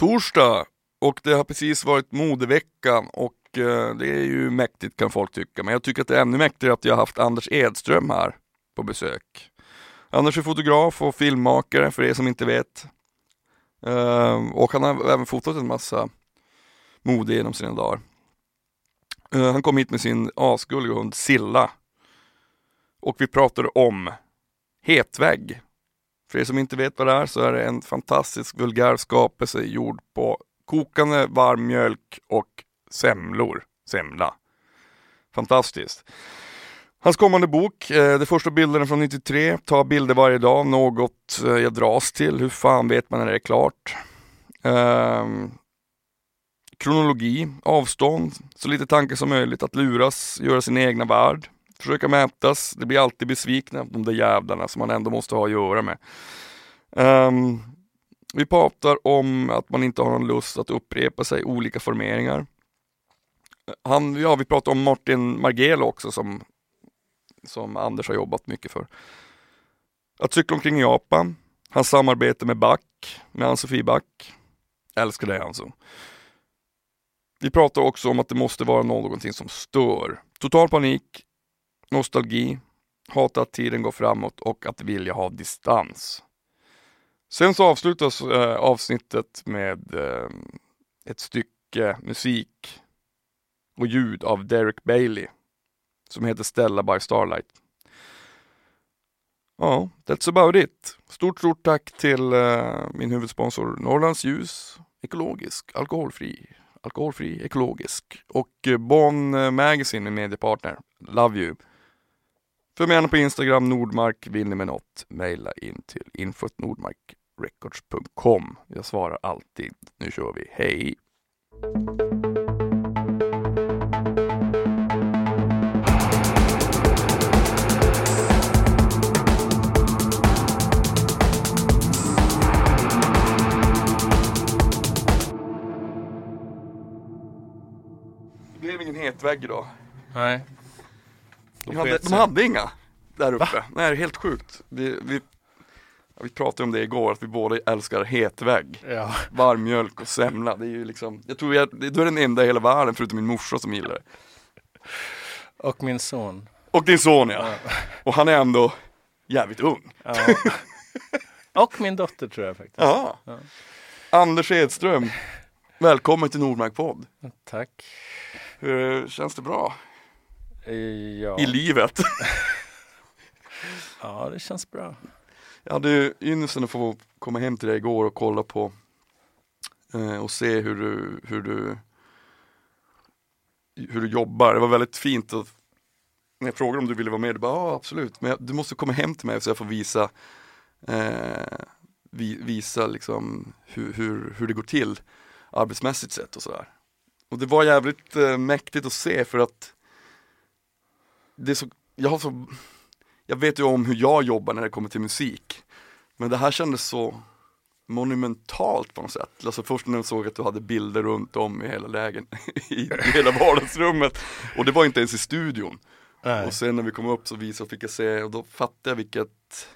torsdag och det har precis varit modevecka och eh, det är ju mäktigt kan folk tycka. Men jag tycker att det är ännu mäktigare att jag har haft Anders Edström här på besök. Anders är fotograf och filmmakare för er som inte vet. Ehm, och han har även fotat en massa mode genom sina dagar. Eh, han kom hit med sin asgulliga hund Silla. Och vi pratade om hetvägg. För er som inte vet vad det är så är det en fantastisk vulgär skapelse gjord på kokande varm mjölk och semlor. Semla. Fantastiskt. Hans kommande bok, eh, de första bilderna från 93, ta bilder varje dag, något eh, jag dras till, hur fan vet man när det är klart? Eh, kronologi, avstånd, så lite tankar som möjligt, att luras, göra sin egna värld, försöka mätas, det blir alltid besvikna, de där jävlarna som man ändå måste ha att göra med. Um, vi pratar om att man inte har någon lust att upprepa sig, olika formeringar. Han, ja, vi pratar om Martin Margelo också som som Anders har jobbat mycket för. Att cykla omkring i Japan, hans samarbete med Back, med Ann-Sofie Back. Älskar det alltså. Vi pratar också om att det måste vara någonting som stör. Total panik, nostalgi, hata att tiden går framåt och att vilja ha distans. Sen så avslutas eh, avsnittet med eh, ett stycke musik och ljud av Derek Bailey som heter Stella by Starlight. Ja, that's about it. Stort, stort tack till eh, min huvudsponsor Norrlands Ljus, ekologisk, alkoholfri, alkoholfri, ekologisk och Bonn eh, Magazine med mediepartner. Love you. Följ mig gärna på Instagram, Nordmark. Vill ni med något, mejla in till info.nordmarkrecords.com. Jag svarar alltid. Nu kör vi. Hej! blev ingen hetvägg idag. Nej. De hade, de hade inga där uppe. Va? Nej, helt sjukt. Vi, vi, vi pratade om det igår, att vi båda älskar hetvägg. Ja. Varm mjölk och semla. Det är ju liksom, jag tror jag, du är den enda i hela världen förutom min morsa som gillar det. Och min son. Och din son ja. ja. Och han är ändå jävligt ung. Ja. Och min dotter tror jag faktiskt. Ja. ja. Anders Edström, välkommen till Nordmark podd. Tack. Hur känns det bra? Ja. I livet? ja, det känns bra. Jag hade ynnesten att få komma hem till dig igår och kolla på eh, och se hur du, hur du hur du jobbar. Det var väldigt fint att när jag frågade om du ville vara med, du bara ja absolut, men du måste komma hem till mig så jag får visa eh, visa liksom hur, hur, hur det går till arbetsmässigt sett och sådär. Och det var jävligt eh, mäktigt att se för att det är så, jag har så, jag vet ju om hur jag jobbar när det kommer till musik. Men det här kändes så monumentalt på något sätt. Alltså först när jag såg att du hade bilder runt om i hela lägen, i hela vardagsrummet. Och det var inte ens i studion. Nej. Och sen när vi kom upp så visade, fick jag se, och då fattade jag vilket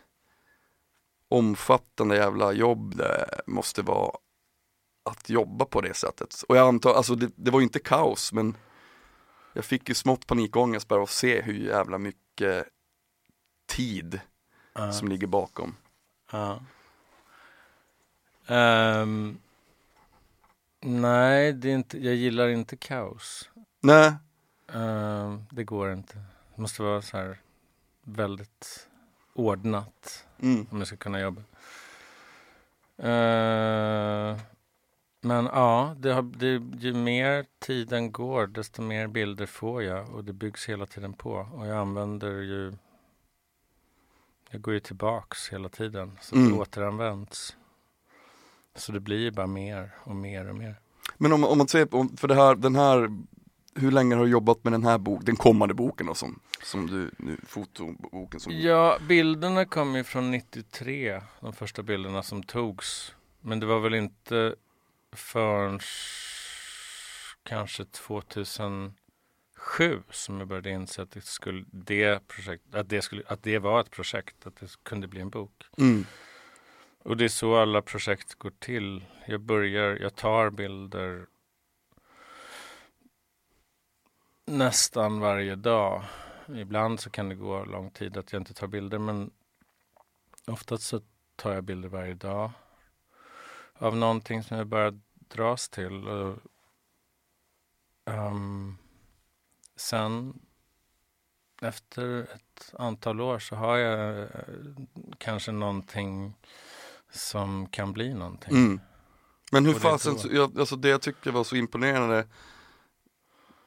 omfattande jävla jobb det måste vara att jobba på det sättet. Och jag antar, alltså det, det var ju inte kaos men jag fick ju smått panikångest bara att se hur jävla mycket tid uh. som ligger bakom. Uh. Um, nej, det är inte, jag gillar inte kaos. Nej. Uh, det går inte. Det måste vara så här väldigt ordnat mm. om jag ska kunna jobba. Uh, men ja, det har, det, ju mer tiden går desto mer bilder får jag och det byggs hela tiden på. Och jag använder ju... Jag går ju tillbaks hela tiden så mm. det återanvänds. Så det blir ju bara mer och mer och mer. Men om, om man ser på, för det här, den här, hur länge har du jobbat med den här boken, den kommande boken då, som, som du, nu, fotoboken som Ja, bilderna kom ju från 93, de första bilderna som togs. Men det var väl inte förrän kanske 2007 som jag började inse att det, skulle, det, projekt, att det, skulle, att det var ett projekt, att det kunde bli en bok. Mm. Och det är så alla projekt går till. Jag börjar, jag tar bilder nästan varje dag. Ibland så kan det gå lång tid att jag inte tar bilder men oftast så tar jag bilder varje dag av någonting som jag bara dras till. Och, um, sen efter ett antal år så har jag eh, kanske någonting som kan bli någonting. Mm. Men hur fasen, jag, alltså det jag tycker var så imponerande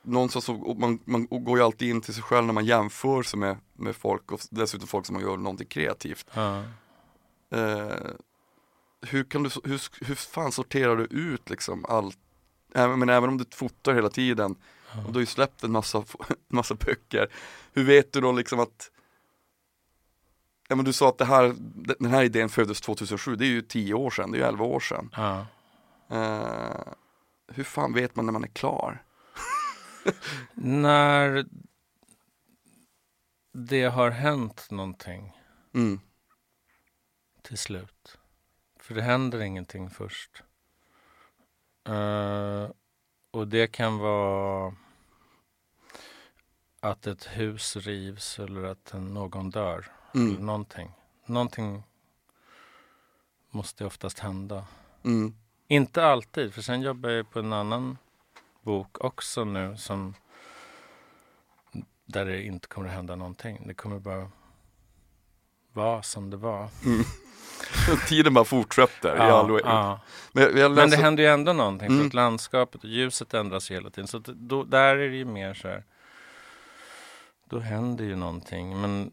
Någonstans så, man, man går ju alltid in till sig själv när man jämför sig med, med folk och dessutom folk som man gör någonting kreativt Ja. eh, Hur kan du, hur, hur fan sorterar du ut liksom allt Även, men även om du fotar hela tiden och du har ju släppt en massa, massa böcker Hur vet du då liksom att Ja men du sa att det här, den här idén föddes 2007, det är ju 10 år sedan, det är ju 11 år sedan Ja. Eh, hur fan vet man när man är klar? När det har hänt någonting Mm. till slut. För det händer ingenting först. Eh, och det kan vara att ett hus rivs eller att någon dör. Eller Mm. någonting. Någonting måste oftast hända. Mm. Inte alltid, för sen jobbar jag på en annan bok också nu som där det inte kommer att hända någonting. Det kommer bara vara som det var. Tiden bara fortsätter all oändlighet. ja. Men, jag Men det läser, händer ju ändå någonting Mm. för att landskapet och ljuset ändras hela tiden. Så då, där är det ju mer så här. Då händer ju någonting. Men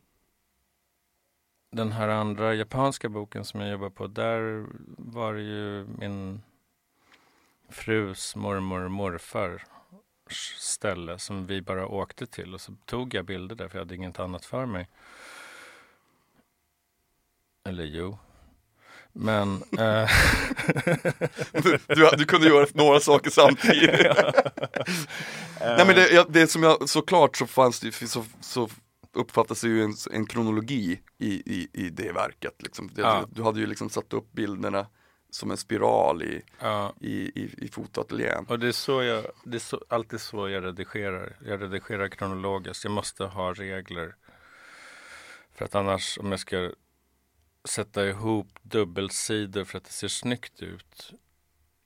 den här andra japanska boken som jag jobbar på. Där var det ju min frus mormor och morfar ställe som vi bara åkte till och så tog jag bilder där för jag hade inget annat för mig. Eller jo. Men eh, du, du kunde göra några saker samtidigt. Nej men det, det som jag, såklart så fanns det så, så uppfattas det ju en, en kronologi i, i, i det verket. Liksom. Det, Ja. Du hade ju liksom satt upp bilderna som en spiral i, ja, i, i, i fotoateljén. och det är, så jag, det är så, alltid så jag redigerar. Jag redigerar kronologiskt. Jag måste ha regler. För att annars om jag ska sätta ihop dubbelsidor för att det ser snyggt ut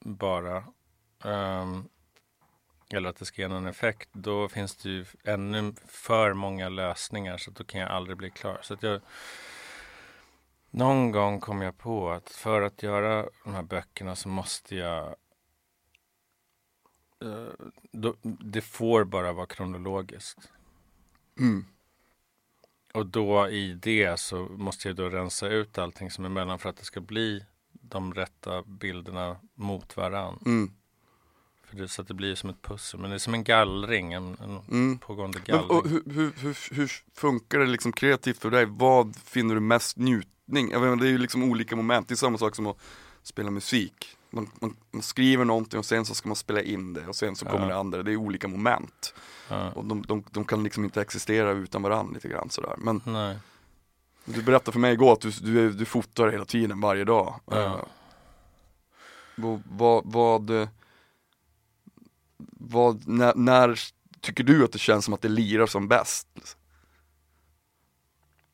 bara Um, eller att det ska ge någon effekt då finns det ju ännu för många lösningar så att då kan jag aldrig bli klar. Så att jag Någon gång kom jag på att för att göra de här böckerna så måste jag uh, då, Det får bara vara kronologiskt. Mm. Och då i det så måste jag då rensa ut allting som är mellan för att det ska bli de rätta bilderna mot varann. Mm. För det, så att det blir som ett pussel. Men det är som en gallring, en, en Mm. pågående Men, gallring. och hur, hur, hur, hur funkar det liksom kreativt för dig? Vad finner du mest njutning? Jag menar, det är ju liksom olika moment, det är samma sak som att spela musik. Man, man, man skriver någonting och sen så ska man spela in det och sen så kommer Ja. det andra, det är olika moment. ja. Och de, de, de kan liksom inte existera utan varandra lite grann sådär. Men Nej. du berättade för mig igår att du, du, du fotar hela tiden, varje dag. Ja. Eh, vad, vad, vad, eh, vad när, när tycker du att det känns som att det lirar som bäst?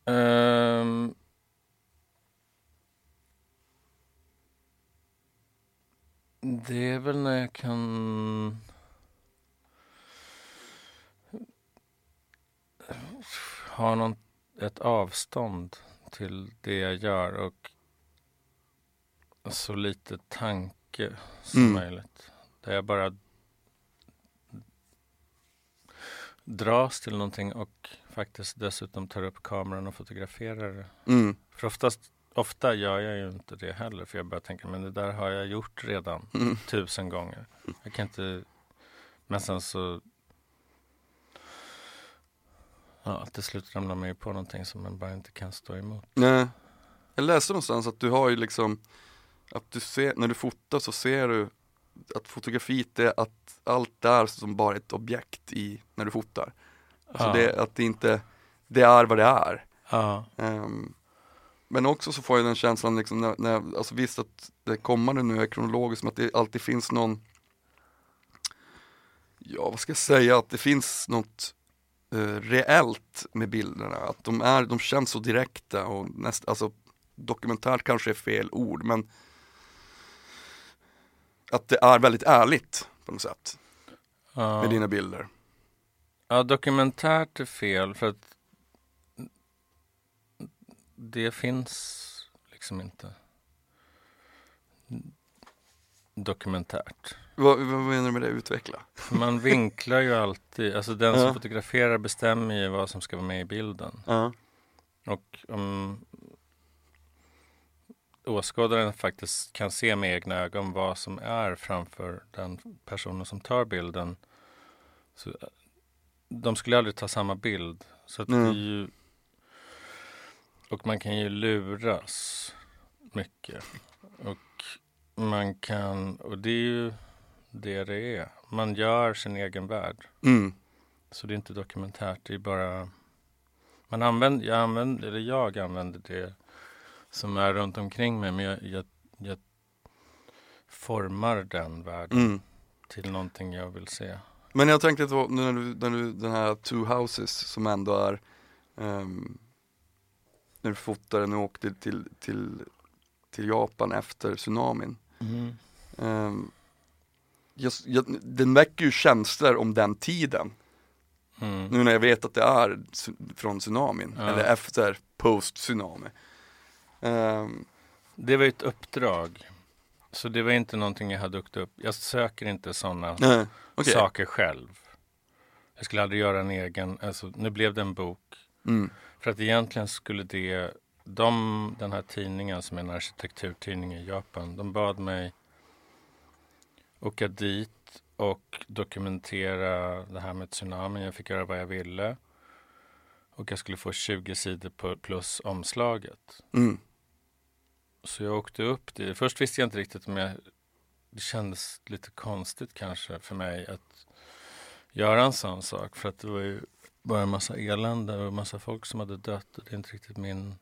Ehm. Det är väl när jag kan ha någon, ett avstånd till det jag gör och så lite tanke som Mm. möjligt. Där jag bara dras till någonting och faktiskt dessutom tar upp kameran och fotograferar det. Mm. För oftast, ofta gör jag ju inte det heller för jag bara tänker men det där har jag gjort redan Mm. tusen gånger. Jag kan inte, men sen så Ja, till slut ramlar man ju på någonting som man bara inte kan stå emot. Nej. Jag läste någonstans att du har ju liksom att du ser, när du fotar så ser du att fotografiet är att allt är som bara ett objekt i, när du fotar. Alltså Ja. det, att det inte, det är vad det är. Ja, Ehm, men också så får jag den känslan liksom när, när alltså visst att det kommande nu är kronologiskt men att det alltid finns någon Ja vad ska jag säga, att det finns något eh, reellt med bilderna. Att de, är, de känns så direkta och näst, alltså dokumentärt kanske är fel ord men att det är väldigt ärligt på något sätt Ja. med dina bilder. Ja, dokumentärt är fel för att det finns liksom inte dokumentärt. Vad, vad menar du med det? Utveckla. Man vinklar ju alltid, alltså den Ja. som fotograferar bestämmer ju vad som ska vara med i bilden. Ja. Och om åskådaren faktiskt kan se med egna ögon vad som är framför den personen som tar bilden. Så de skulle aldrig ta samma bild. Så att det Mm. är ju, och man kan ju luras mycket. Och man kan, och det är ju det det är. Man gör sin egen värld. Mm. Så det är inte dokumentärt, det är bara man använder, jag använder, eller jag använder det som är runt omkring mig men jag, jag, jag formar den världen Mm. till någonting jag vill se. Men jag tänkte då, nu när du, när du, den här Two Houses som ändå är ehm, När du fotade, när du åkte till, till, till Japan efter tsunamin Ehm, jag, jag, Den väcker ju känslor om den tiden Mm. Nu när jag vet att det är från tsunamin, Ja. eller efter post tsunami Ehm, Det var ett uppdrag. Så det var inte någonting jag hade dukt upp. Jag söker inte sådana okej. saker själv. Jag skulle aldrig göra en egen, alltså nu blev det en bok. Mm. För att egentligen skulle det, de, den här tidningen som är en arkitekturtidning i Japan, de bad mig åka dit och dokumentera det här med tsunamin. Jag fick göra vad jag ville. Och jag skulle få 20 sidor plus omslaget. Mm. Så jag åkte upp dit. Först visste jag inte riktigt om jag... Det kändes lite konstigt kanske för mig att göra en sån sak. För att det var ju bara en massa elände och en massa folk som hade dött. Och det är inte riktigt min...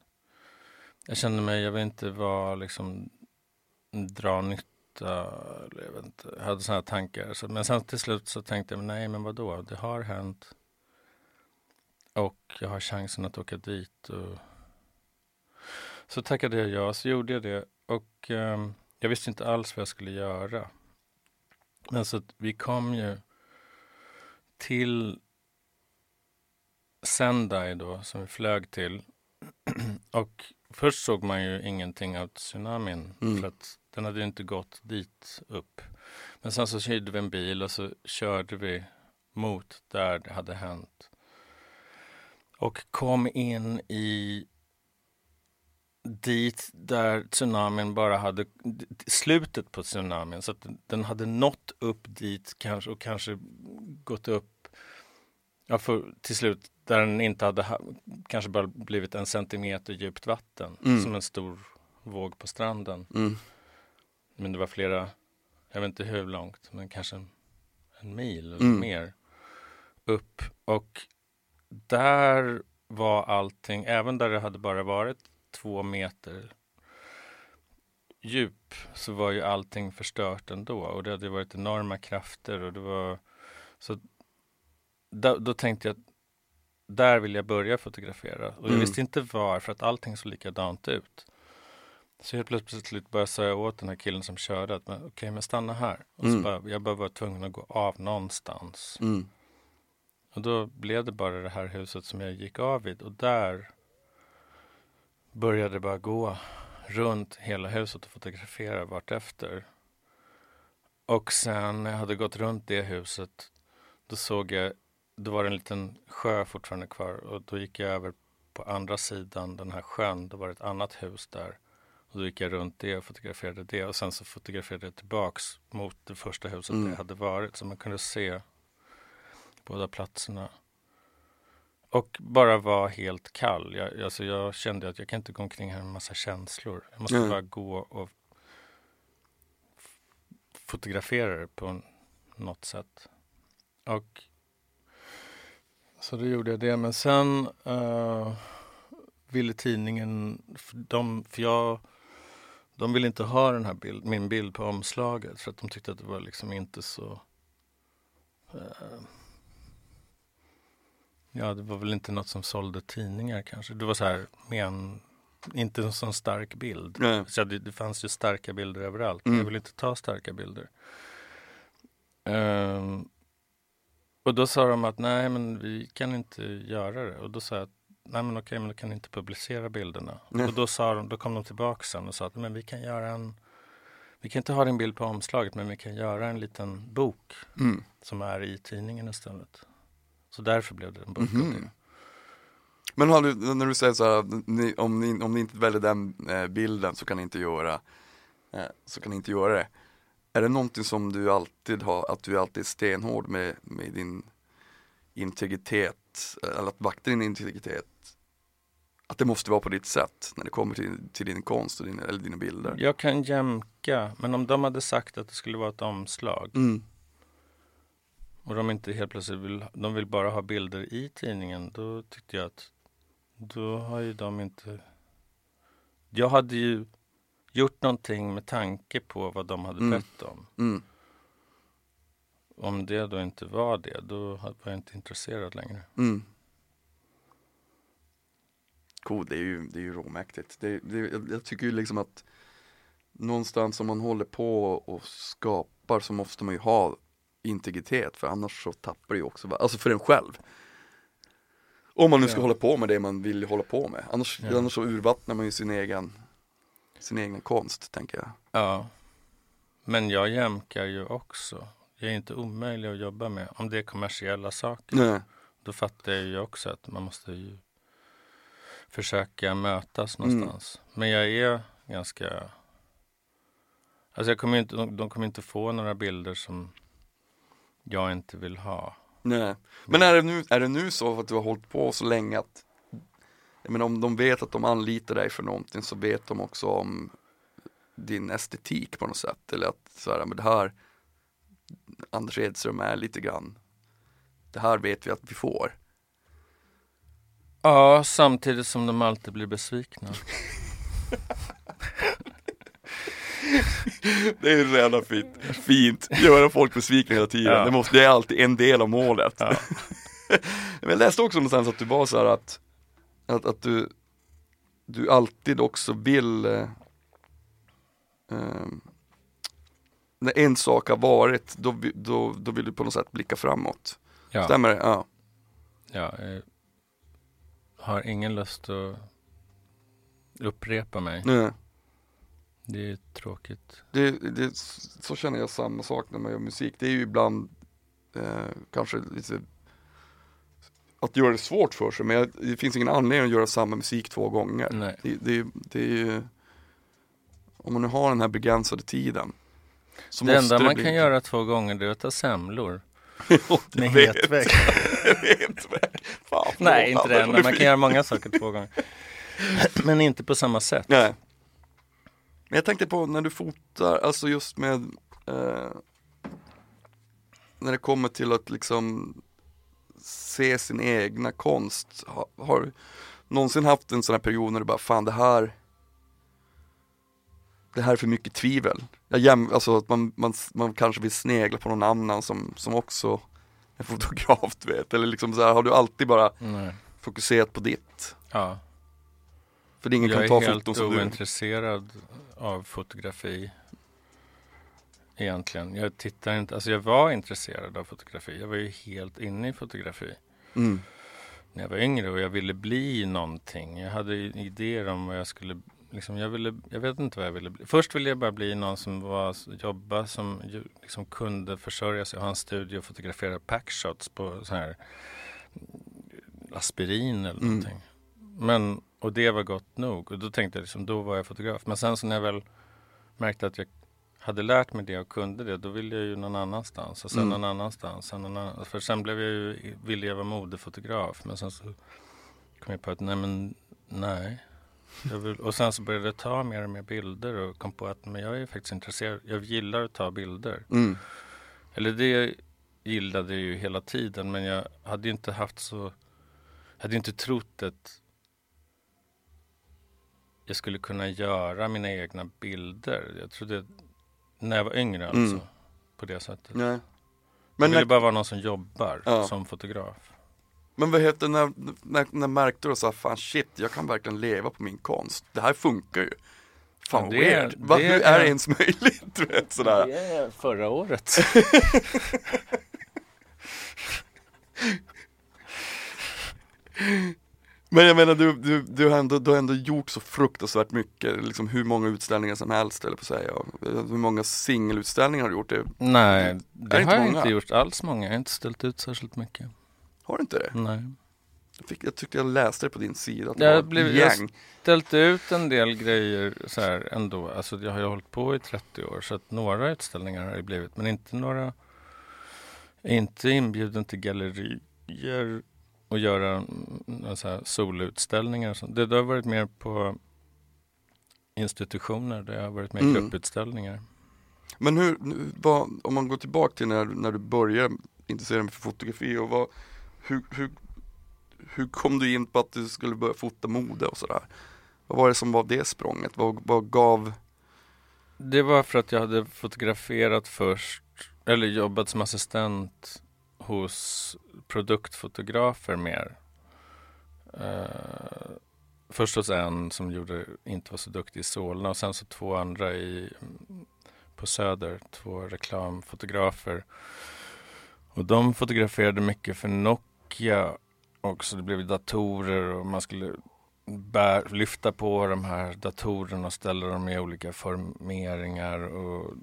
Jag kände mig, jag vill inte vara liksom dra nytta. Eller jag vet inte, jag hade sådana tankar. Så, men sen till slut så tänkte jag, nej men vadå, det har hänt. Och jag har chansen att åka dit. Och... Så tackade jag ja, så gjorde jag det. Och eh, jag visste inte alls vad jag skulle göra. Men så att vi kom ju till Sendai då, som vi flög till. och först såg man ju ingenting av tsunamin. Mm. För att den hade ju inte gått dit upp. Men sen så hyrde vi en bil och så körde vi mot där det hade hänt. Och kom in i dit där tsunamin bara hade slutet på tsunamin så att den hade nått upp dit kanske och kanske gått upp ja, för, till slut där den inte hade ha, kanske bara blivit en centimeter djupt vatten Mm. som en stor våg på stranden. Mm. Men det var flera, jag vet inte hur långt, men kanske en, en mil eller Mm. mer upp. Och där var allting, även där det hade bara varit två meter djup så var ju allting förstört ändå. Och det hade varit enorma krafter och det var så då, då tänkte jag att där vill jag börja fotografera. Och jag Mm. visste inte var för att allting såg likadant ut. Så helt plötsligt började jag säga åt den här killen som körde att okej, men stanna här. Och Mm. så bara, jag bara var tvungen att gå av någonstans. Mm. Och då blev det bara det här huset som jag gick av vid. Och där började det bara gå runt hela huset och fotografera vartefter. Och sen när jag hade gått runt det huset, då såg jag, då var det en liten sjö fortfarande kvar. Och då gick jag över på andra sidan den här sjön, då var det ett annat hus där. Och då gick jag runt det och fotograferade det. Och sen så fotograferade jag tillbaks mot det första huset Mm. jag hade varit. Så man kunde se båda platserna. Och bara vara helt kall. Jag, alltså jag kände att jag kan inte gå omkring här med en massa känslor. Jag måste Nej. bara gå och fotografera det på något sätt. Och så då gjorde jag det. Men sen eh, ville tidningen, för de, för jag, de ville inte ha den här bild, min bild på omslaget för att de tyckte att det var liksom inte så eh, Ja, det var väl inte något som sålde tidningar kanske. Det var så här med en, inte en sån stark bild. Nej. Så det, det fanns ju starka bilder överallt. Mm. Jag vill inte ta starka bilder. Ehm, och då sa de att nej, men vi kan inte göra det. Och då sa jag att nej, men okej, men då kan ni inte publicera bilderna. Nej. Och då, sa de, då kom de tillbaka sen och sa att men vi kan göra en vi kan inte ha din bild på omslaget, men vi kan göra en liten bok Mm. som är i tidningen istället. Så därför blev det en bok. det. Men har du, när du säger så här, ni, om, ni, om ni inte väljer den eh, bilden så kan ni inte göra eh, så kan ni inte göra det. Är det någonting som du alltid har, att du alltid är stenhård med, med din integritet, eller att vakta din integritet? Att det måste vara på ditt sätt när det kommer till, till din konst och din, eller dina bilder? Jag kan jämka, men om de hade sagt att det skulle vara ett omslag Mm. och de inte helt plötsligt vill, de vill bara ha bilder i tidningen, då tyckte jag att då har ju de inte... Jag hade ju gjort någonting med tanke på vad de hade Mm. bett om. Mm. Om det då inte var det, då var jag inte intresserad längre. Mm. Cool, det är ju, det är ju råmäktigt. Det, det, jag, jag tycker ju liksom att någonstans om man håller på och skapar så måste man ju ha integritet för annars så tappar det ju också, alltså för en själv. Om man nu ska Ja. hålla på med det man vill hålla på med. Annars, Ja. annars så urvattnar man ju sin egen, sin egen konst, tänker jag. Ja, men jag jämkar ju också. Jag är inte omöjlig att jobba med. Om det är kommersiella saker, Nej. då fattar jag ju också att man måste ju försöka mötas Mm. någonstans. Men jag är ganska... Alltså jag kommer inte, de kommer inte få några bilder som jag inte vill ha. Nej. Men är det, nu, är det nu så att du har hållit på så länge att menar, om de vet att de anlitar dig för någonting så vet de också om din estetik på något sätt eller att så här, men det här Anders Edström är lite grann det här vet vi att vi får. Ja, samtidigt som de alltid blir besvikna. Det är redan fint, fint, göra folk besvikna hela tiden. Ja. Det, måste, det är alltid en del av målet. Ja. Men jag läste också någonstans att du var så här att, att, att du, du alltid också vill eh, eh, När en sak har varit, då, då, då vill du på något sätt blicka framåt. Ja, Stämmer det? Ja. ja jag har ingen lust att upprepa mig. Nej. Det är tråkigt. Det, det, så känner jag samma sak när man gör musik. Det är ju ibland eh, kanske lite att göra det svårt för sig, men jag, det finns ingen anledning att göra samma musik två gånger. Nej. Det, det, det är ju, om man nu har den här begränsade tiden. Så det enda man bli- kan göra två gånger det är att ta semlor med. Fan, Nej, inte det enda. Man kan göra många saker två gånger. Men inte på samma sätt. Nej. Men jag tänkte på när du fotar, alltså just med eh, När det kommer till att liksom se sin egna konst. Har, du någonsin haft en sån här period när du bara, fan det här Det här är för mycket tvivel. Jag jäm, alltså att man, man, man kanske vill snegla på någon annan som, som också är fotograf du vet. Eller liksom så här, har du alltid bara Nej. fokuserat på ditt? Ja. För det ingen Jag kan ta är helt foton som du. ointresserad av fotografi. Egentligen. Jag tittar inte, alltså jag var intresserad av fotografi. Jag var ju helt inne i fotografi. Mm. När jag var yngre och jag ville bli någonting. Jag hade idéer om vad jag skulle Liksom jag, ville, jag vet inte vad jag ville bli. Först ville jag bara bli någon som var, jobba som liksom kunde försörja sig, ha en studio och fotografera packshots på så här aspirin eller Mm. någonting. Men, och det var gott nog. Och då tänkte jag liksom, då var jag fotograf. Men sen så när jag väl märkte att jag hade lärt mig det och kunde det, då ville jag ju någon annanstans. Och sen Mm. någon annanstans. Sen någon annan, för sen blev jag ju, ville jag vara modefotograf. Men sen så kom jag på att nej men, nej. Vill, och sen så började jag ta mer och mer bilder och kom på att men jag är faktiskt intresserad. Jag gillar att ta bilder. Mm. Eller det gillade jag ju hela tiden men jag hade ju inte haft så Jag hade inte trott att jag skulle kunna göra mina egna bilder. Jag trodde, när jag var yngre alltså, Mm. på det sättet. Nej. jag Men, ville när, bara vara någon som jobbar Ja. som fotograf. men vad heter när, när, när märkte du så fan shit, jag kan verkligen leva på min konst. Det här funkar ju. Fan det- weird. Va, det hur är är- det ens möjligt? Du vet sådär. Det är förra året. Men jag menar du, du, du, har ändå, du har ändå gjort så fruktansvärt mycket, liksom hur många utställningar som helst eller på att säga. Hur många singelutställningar har du gjort? Det, Nej, det, det har jag många? inte gjort alls många. Jag har inte ställt ut särskilt mycket. har du inte det? Nej. Jag, fick, jag tyckte jag läste det på din sida, att Jag har blivit- jag- gäng. Ställt ut en del grejer så här ändå. Alltså jag har ju hållit på i 30 år så att några utställningar har det blivit. Men inte några, inte inbjuden till gallerier och göra mm, så här soloutställningar. och sånt. Det, det har varit mer på institutioner. Det har varit mer Mm. grupputställningar. Men hur, vad, om man går tillbaka till när, när du började intressera dig för fotografi och vad, hur, hur, hur kom du in på att du skulle börja fota mode och sådär? Vad var det som var det språnget? Vad, vad gav, Det var för att jag hade fotograferat först, eller jobbat som assistent hos produktfotografer mer. Uh, först hos en som gjorde, inte var så duktig i Solna och sen så två andra i, mm, på Söder, två reklamfotografer. Och de fotograferade mycket för Nokia också. Det blev datorer och man skulle bär, lyfta på de här datorerna och ställa dem i olika formeringar och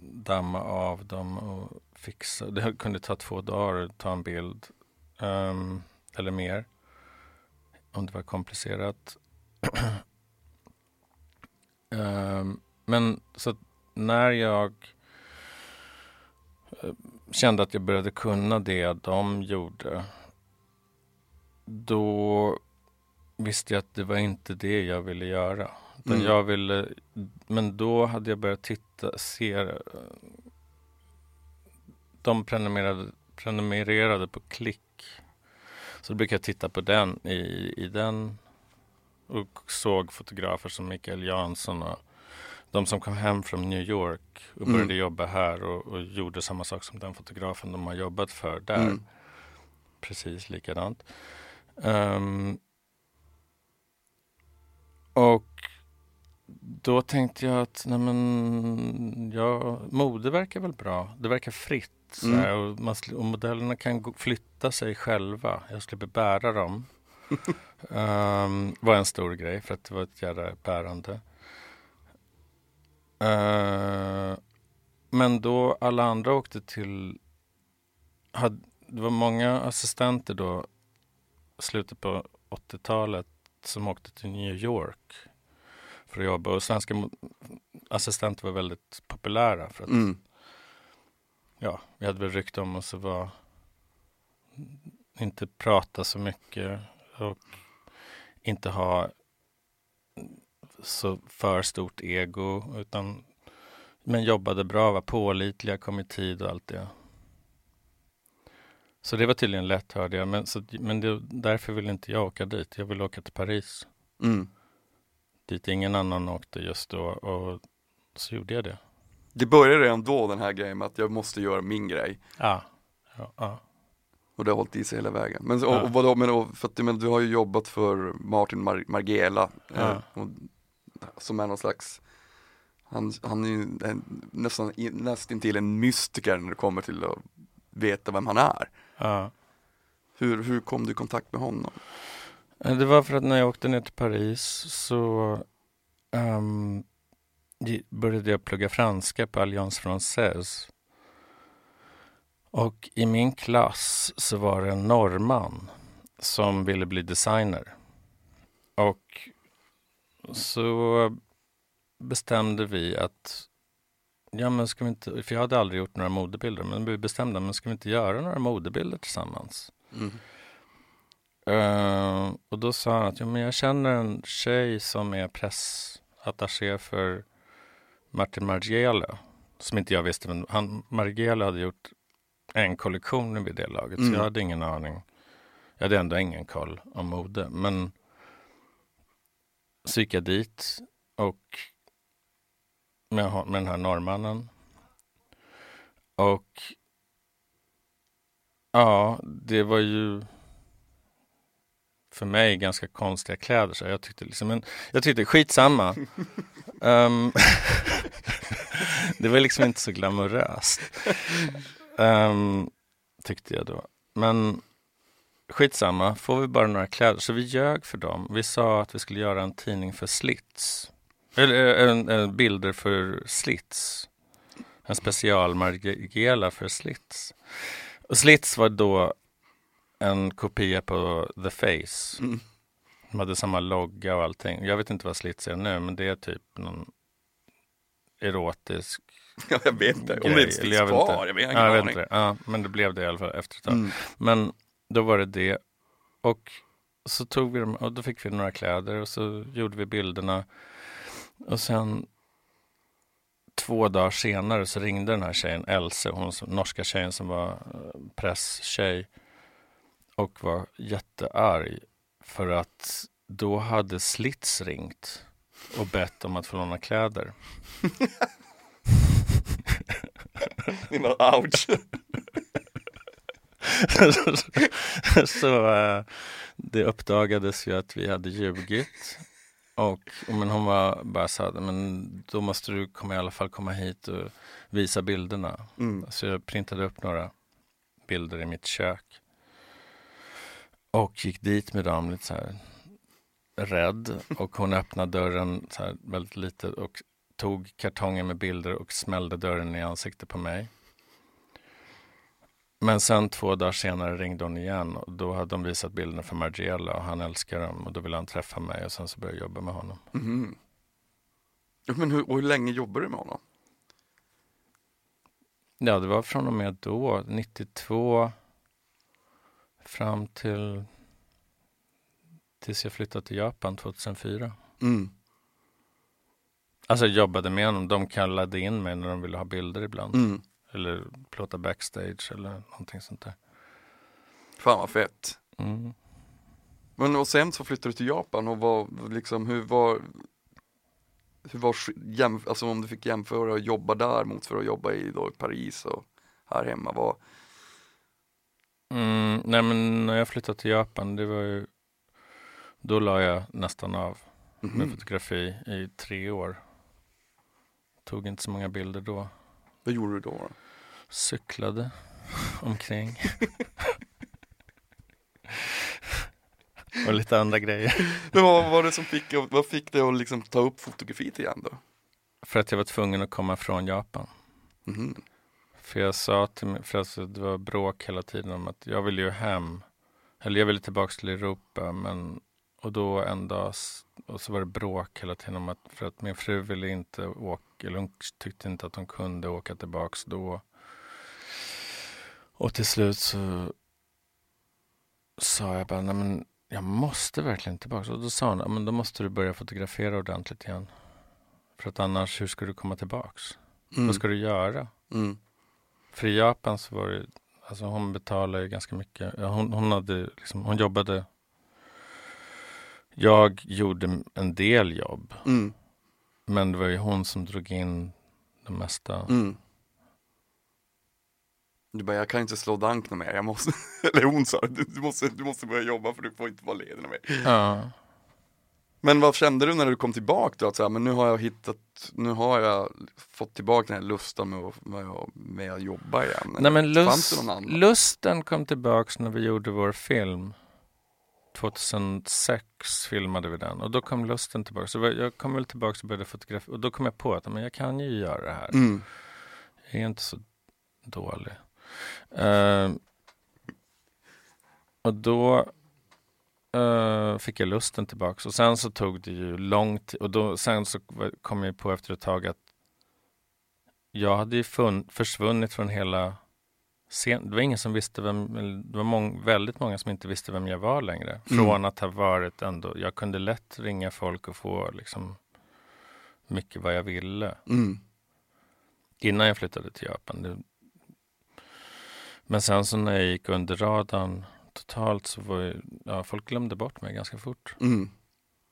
damma av dem och fixa. Det kunde ta två dagar att ta en bild ehm, eller mer om det var komplicerat. Ehm, men så när jag eh, kände att jag började kunna det de gjorde då visste jag att det var inte det jag ville göra. Mm. jag ville, men då hade jag börjat titta, se eh, de prenumererade, prenumererade på klick. Så då brukade jag titta på den i, i den och såg fotografer som Mikael Jansson och de som kom hem från New York och Mm. började jobba här och, och gjorde samma sak som den fotografen de har jobbat för där. Mm. Precis likadant. Ehm, och då tänkte jag att nej men, ja, mode verkar väl bra. Det verkar fritt. Mm. här, och, man, och modellerna kan flytta sig själva. Jag slipper bära dem. um, var en stor grej för att det var ett jävla bärande. Eh, men då alla andra åkte till... Hade, det var många assistenter då, slutet på 80-talet, som åkte till New York för att jobba. Och svenska assistenter var väldigt populära för att Mm. ja, vi hade väl rykte om oss att vara inte prata så mycket och inte ha så för stort ego utan men jobbade bra, var pålitliga, kom i tid och allt det. Så det var tydligen lätt hörde jag, men, så, men det, därför ville inte jag åka dit. Jag ville åka till Paris, Mm. Dit ingen annan åkte just då och så gjorde jag det. Det började redan då den här grejen med att jag måste göra min grej. Ja, ja, ja. Och det har hållit i sig hela vägen. Men, och, Ja. och vadå, men, och, för att, men du har ju jobbat för Martin Mar Margiela. Eh, Ja. och, som är någon slags, han, han är ju en, nästan, nästintill en mystiker när det kommer till att veta vem han är. ja. Hur, hur kom du i kontakt med honom? Eh, det var för att när jag åkte ner till Paris så um, började jag plugga franska på Alliance Française. Och i min klass så var det en norrman som ville bli designer. Och så bestämde vi att Ja men ska vi inte, för jag hade aldrig gjort några modebilder, men vi bestämde, men ska vi inte göra några modebilder tillsammans? Mm. Eh, och då sa han att ja, men jag känner en tjej som är pressattaché för Martin Margiela. Som inte jag visste, men han, Margiela hade gjort en kollektion vid det laget. Mm. Så jag hade ingen aning. Jag hade ändå ingen koll om mode. Men så gick jag dit och med, med den här norrmannen. Och ja, det var ju för mig ganska konstiga kläder. Så jag tyckte liksom, men jag tyckte skitsamma. um, det var liksom inte så glamoröst. Um, tyckte jag då. Men skitsamma, får vi bara några kläder. Så vi ljög för dem. Vi sa att vi skulle göra en tidning för Slits. Eller eh, en, en, bilder för Slits. En special Margiela för Slits. Och Slits var då en kopia på The Face. Mm. De hade samma logga och allting. Jag vet inte vad Slits är nu, men det är typ någon erotisk Ja, jag vet inte. Om det finns kvar. Jag, vet, jag, ja, jag vet inte. Ja, men det blev det i alla fall efter ett tag. Mm. Men då var det det. Och så tog vi dem och då fick vi några kläder och så gjorde vi bilderna. Och sen två dagar senare så ringde den här tjejen, Else, hon som, norska tjejen som var eh, presstjej och var jättearg för att då hade Slits ringt och bett om att få låna kläder. Ni bara ouch. så uh, det uppdagades ju att vi hade ljugit. Och, men hon var bara sa, men då måste du komma, i alla fall komma hit och visa bilderna. Mm. Så jag printade upp några bilder i mitt kök. Och gick dit med dem lite så här rädd. Och hon öppnade dörren så här väldigt lite och tog kartongen med bilder och smällde dörren i ansiktet på mig. Men sen två dagar senare ringde hon igen och då hade de visat bilderna för Margiela och han älskar dem och då ville han träffa mig och sen så började jag jobba med honom. Mm. Men hur, och hur länge jobbade du med honom? Ja, det var från och med då, 92 fram till tills jag flyttade till Japan 2004. Mm. Alltså jag jobbade med honom. De kallade in mig när de ville ha bilder ibland. Mm. Eller plåta backstage eller någonting sånt där. Fan vad fett. Mm. Men och sen så flyttade du till Japan och vad, liksom, hur var, hur var, jämf alltså om du fick jämföra att jobba där mot för att jobba i då, Paris och här hemma, vad? Mm, nej men när jag flyttade till Japan, det var ju, då la jag nästan av mm med fotografi i tre år. Tog inte så många bilder då. Vad gjorde du då? då? Cyklade omkring. och lite andra grejer. Men vad var det som fick, vad fick dig att liksom ta upp fotografiet igen då? För att jag var tvungen att komma från Japan. Mm. För jag sa till mig, för alltså det var bråk hela tiden om att jag ville ju hem. Eller jag ville tillbaka till Europa men och då en dag och så var det bråk hela tiden om att för att min fru ville inte åka, eller hon tyckte inte att hon kunde åka tillbaks då. Och till slut så sa jag bara, nej men jag måste verkligen tillbaka. Och då sa hon, men då måste du börja fotografera ordentligt igen. För att annars, hur ska du komma tillbaks? Mm. Vad ska du göra? Mm. För i Japan så var det, alltså hon betalade ganska mycket. Hon, hon, hade liksom, hon jobbade jag gjorde en del jobb. Mm. Men det var ju hon som drog in det mesta. Mm. Du bara, jag kan inte slå dank mer, jag måste, eller hon sa du, måste, du måste börja jobba för du får inte vara ledig mer. Ja. Men vad kände du när du kom tillbaka då? Att så här, men nu har jag hittat, nu har jag fått tillbaka den här lusten med att, med att, jobba igen. Nej men lust, lusten kom tillbaka när vi gjorde vår film. 2006 filmade vi den och då kom lusten tillbaka. Så jag kom väl tillbaka och började fotografera och då kom jag på att men jag kan ju göra det här. Mm. Jag är inte så dålig. Uh, och då uh, fick jag lusten tillbaka och sen så tog det ju lång tid och då, sen så kom jag på efter ett tag att jag hade ju försvunnit från hela sen, det var ingen som visste vem, det var mång, väldigt många som inte visste vem jag var längre. Mm. Från mm. att ha varit ändå, jag kunde lätt ringa folk och få liksom mycket vad jag ville. Mm. Innan jag flyttade till Japan. Det, men sen så när jag gick under radarn totalt så var jag, ja, folk glömde bort mig ganska fort. Mm.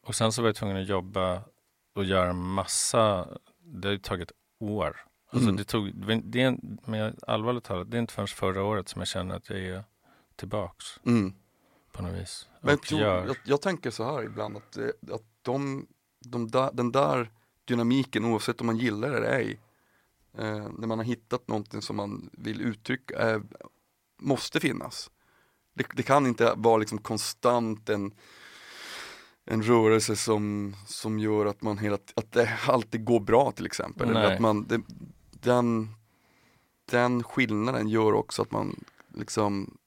Och sen så var jag tvungen att jobba och göra massa, det har ju tagit år. Alltså Mm. det tog, det är, men allvarligt talat, det är inte förrän förra året som jag känner att jag är tillbaks Mm. på något vis. Men jag, gör. jag, jag tänker så här ibland att, det- att de, de där, den där dynamiken, oavsett om man gillar det eller ej, eh, när man har hittat någonting som man vill uttrycka, eh, måste finnas. Det, det kan inte vara liksom konstant en, en rörelse som, som gör att man hela, att det alltid går bra till exempel. Eller att man, det, den, den skillnaden gör också att man liksom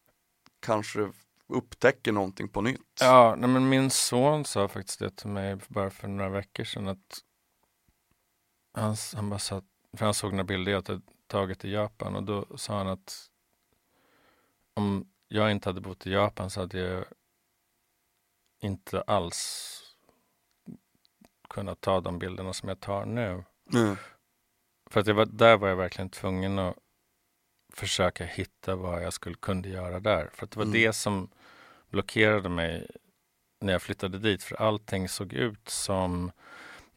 kanske upptäcker någonting på nytt. Ja, nej, men min son sa faktiskt det till mig bara för några veckor sedan att han, han bara sa, att- för han såg några bilder jag hade tagit i Japan och då sa han att om jag inte hade bott i Japan så hade jag inte alls kunnat ta de bilderna som jag tar nu. Mm. För att var, där var jag verkligen tvungen att försöka hitta vad jag skulle kunde göra där. För att det var Mm. det som blockerade mig när jag flyttade dit. För allting såg ut som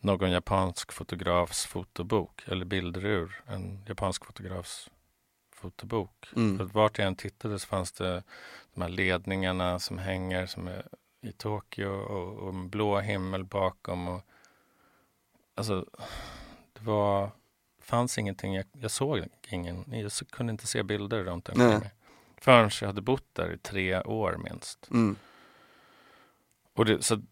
någon japansk fotografs fotobok eller bilder ur en japansk fotografs fotobok. Mm. För att vart jag än tittade så fanns det de här ledningarna som hänger som är i Tokyo och, och en blå himmel bakom. Och, alltså, det var, fanns ingenting, jag, jag såg ingen, jag kunde inte se bilder runt omkring Nej. mig. Förrän jag hade bott där i tre år minst. Mm. Och det, så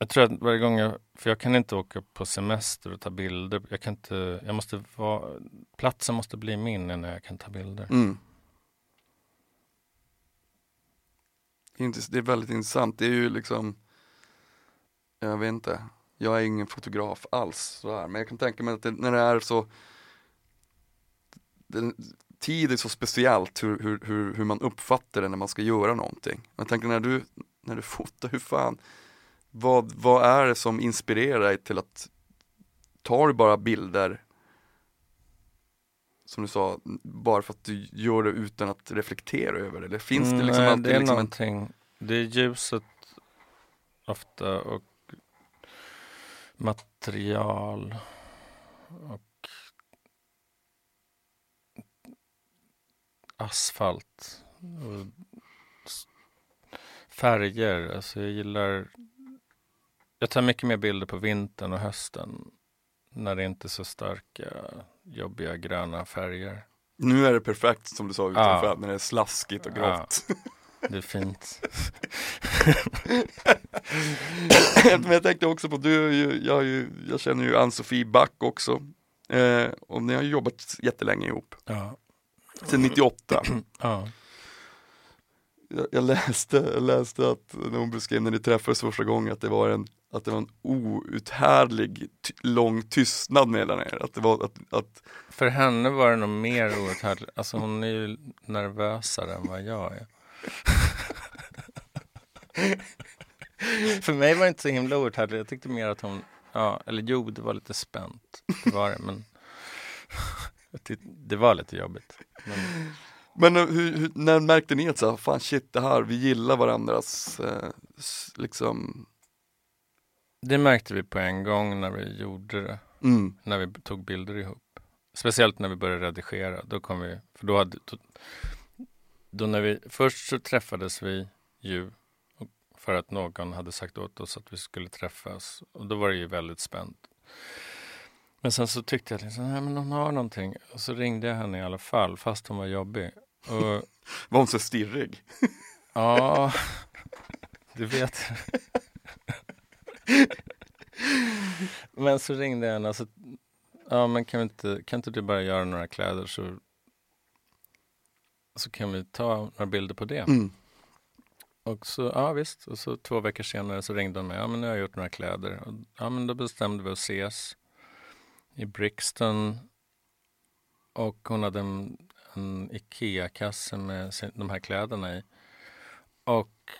jag tror att varje gång jag, för jag kan inte åka på semester och ta bilder. Jag kan inte, jag måste vara, platsen måste bli min innan jag kan ta bilder. Mm. Det är väldigt intressant. Det är ju liksom, jag vet inte, jag är ingen fotograf alls sådär. Men jag kan tänka mig att det, när det är så, det, tid är så speciellt hur, hur, hur, hur man uppfattar det när man ska göra någonting. Jag tänker när du, när du fotar, hur fan, vad, vad är det som inspirerar dig till att, tar du bara bilder som du sa, bara för att du gör det utan att reflektera över det? Eller finns det liksom Nej, alltid det är liksom en... någonting, det är ljuset ofta och material och asfalt och färger. Alltså jag gillar, jag tar mycket mer bilder på vintern och hösten när det inte är så starka, jobbiga gröna färger. Nu är det perfekt som du sa utanför, Ja. när det är slaskigt och Ja. grått. Det är fint. Men jag tänkte också på, du, jag, ju, jag känner ju Ann-Sofie Back också. Eh, och ni har ju jobbat jättelänge ihop, Ja. sedan 98. ja. Jag, läste, jag läste att när hon beskrev när ni träffades första gången att det var en, att det var en outhärdlig ty, lång tystnad mellan er. Att det var att, att För henne var det nog mer outhärdligt. Alltså hon är ju nervösare än vad jag är. För mig var det inte så himla outhärdligt. Jag tyckte mer att hon, ja, eller jo, det var lite spänt. Det var det, men det var lite jobbigt. Men, men eh, hur, hur, när märkte ni att så här, fan shit det här, vi gillar varandras eh, liksom, det märkte vi på en gång när vi gjorde det. mm, när vi tog bilder ihop. Speciellt när vi började redigera. Då kom vi, för då hade, då, då när vi, först så träffades vi ju för att någon hade sagt åt oss att vi skulle träffas. Och då var det ju väldigt spänt. Men sen så tyckte jag liksom, nej men hon har någonting. Och så ringde jag henne i alla fall, fast hon var jobbig. Och var hon så stirrig? ja, du vet. men så ringde jag henne och så, ja men kan, vi inte, kan inte du bara göra några kläder så, så kan vi ta några bilder på det. Mm. Och så, ja visst, och så två veckor senare så ringde hon mig, ja men nu har jag gjort några kläder. Och, ja men då bestämde vi att ses i Brixton. Och hon hade en, en Ikea-kasse med de här kläderna i. Och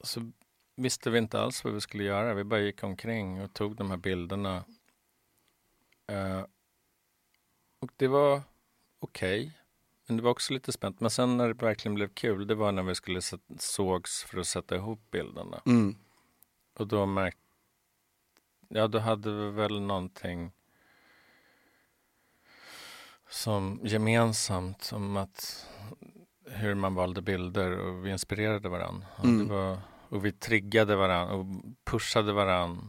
så visste vi inte alls vad vi skulle göra. Vi bara gick omkring och tog de här bilderna. Eh, och det var okej. Men det var också lite spänt. Men sen när det verkligen blev kul, det var när vi skulle sågs för att sätta ihop bilderna. Mm. Och då märkte ja, då hade vi väl någonting som gemensamt som att hur man valde bilder och vi inspirerade varandra. Mm. Och, och vi triggade varandra och pushade varandra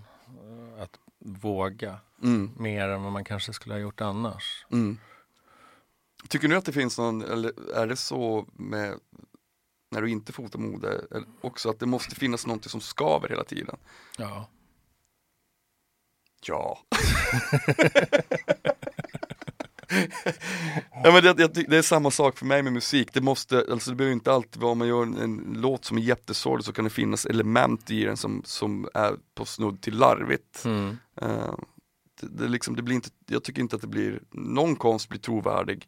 att våga Mm. mer än vad man kanske skulle ha gjort annars. Mm. Tycker du att det finns någon, eller är det så med när du inte fotar mode, också att det måste finnas någonting som skaver hela tiden? Ja. Ja. ja men det, jag, det är samma sak för mig med musik, det måste, alltså det behöver inte alltid vara, om man gör en, en låt som är jättesorglig så kan det finnas element i den som, som är på snudd till larvigt. Mm. Eh, det, det, liksom, det blir inte, jag tycker inte att det blir, någon konst blir trovärdig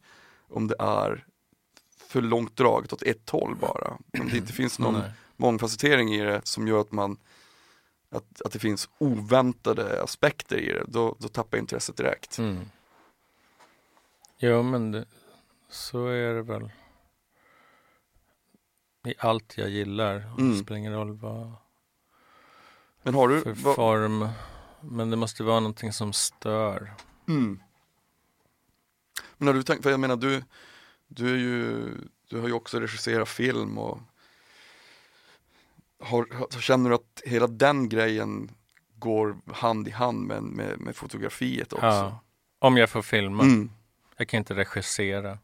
om det är för långt draget åt ett håll bara. Om det inte finns någon Nej. mångfacettering i det som gör att man att, att det finns oväntade aspekter i det, då, då tappar intresset direkt. Mm. Jo, men det, så är det väl. I allt jag gillar. Mm. Det spelar ingen roll vad Men har du, för vad, form. Men det måste vara någonting som stör. mm. Men har du tänkt, för jag menar du, du är ju, du har ju också regisserat film och har, känner du att hela den grejen går hand i hand med, med, med fotografiet också? Ja. Om jag får filma. Mm. Jag kan inte regissera.